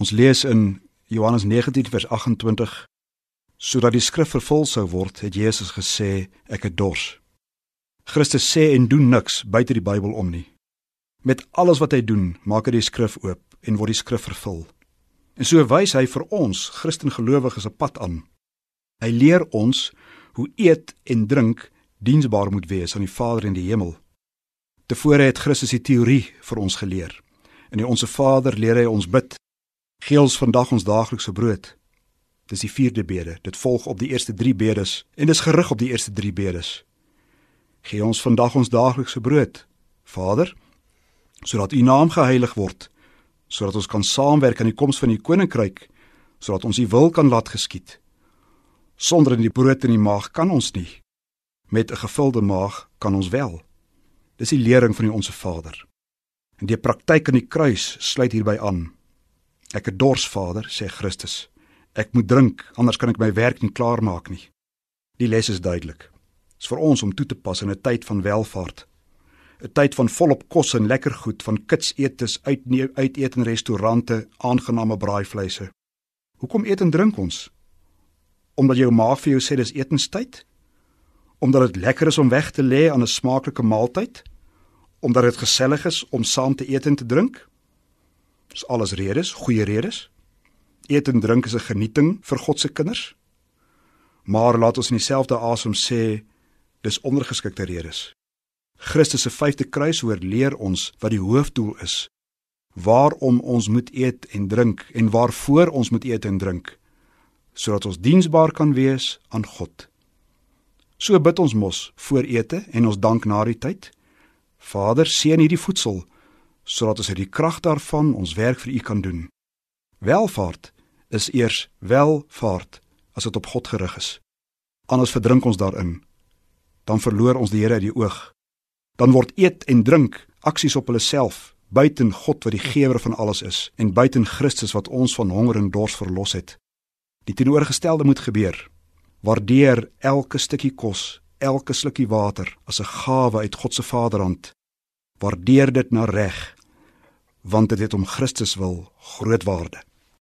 Ons lees in Johannes 19 vers 28 sodat die skrif vervul sou word, het Jesus gesê ek het dors. Christus sê en doen niks buite die Bybel om nie. Met alles wat hy doen, maak hy die skrif oop en word die skrif vervul. En so wys hy vir ons Christen gelowiges 'n pad aan. Hy leer ons hoe eet en drink diensbaar moet wees aan die Vader in die hemel. Tevore het Christus die teorie vir ons geleer. In die Onse Vader leer hy ons bid. Gee ons vandag ons daaglikse brood. Dis die vierde bede. Dit volg op die eerste 3 bedes en dis gerig op die eerste 3 bedes. Gee ons vandag ons daaglikse brood. Vader, sodat U naam geheilig word, sodat ons kan saamwerk aan die koms van U koninkryk, sodat ons U wil kan laat geskied. Sonder in die brood in die maag kan ons nie. Met 'n gevulde maag kan ons wel. Dis die lering van die onsse Vader. En die praktyk aan die kruis sluit hierby aan. Ek het dors, Vader, sê Christus. Ek moet drink, anders kan ek my werk nie klaarmaak nie. Die les is duidelik. Dit is vir ons om toe te pas in 'n tyd van welvaart. 'n tyd van volop kos en lekker goed, van kits eetes, uit uit eet in restaurante, aangename braaivleise. Hoekom eet en drink ons? Omdat jou maag vir jou sê dis etenstyd? Omdat dit lekker is om weg te lê aan 'n smaaklike maaltyd? Omdat dit gesellig is om saam te eet en te drink? Dis alles redes, goeie redes. Eet en drink is 'n genieting vir God se kinders. Maar laat ons in dieselfde asem sê dis ondergeskikte redes. Christus se vyfde kruishoor leer ons wat die hoofdoel is. Waarom ons moet eet en drink en waarvoor ons moet eet en drink sodat ons diensbaar kan wees aan God. So bid ons mos voor ete en ons dank na die tyd. Vader, seën hierdie voedsel sodat ons uit die krag daarvan ons werk vir U kan doen. Welvaart is eers welvaart as dit op God gerig is. Anders verdrink ons daarin. Dan verloor ons die Here uit die oog dan word eet en drink aksies op hulle self buiten God wat die gewer van alles is en buiten Christus wat ons van honger en dors verlos het. Die teenoorgestelde moet gebeur. Waardeer elke stukkie kos, elke slukkie water as 'n gawe uit God se Vaderhand. Waardeer dit na reg want dit het om Christus wil groot waarde.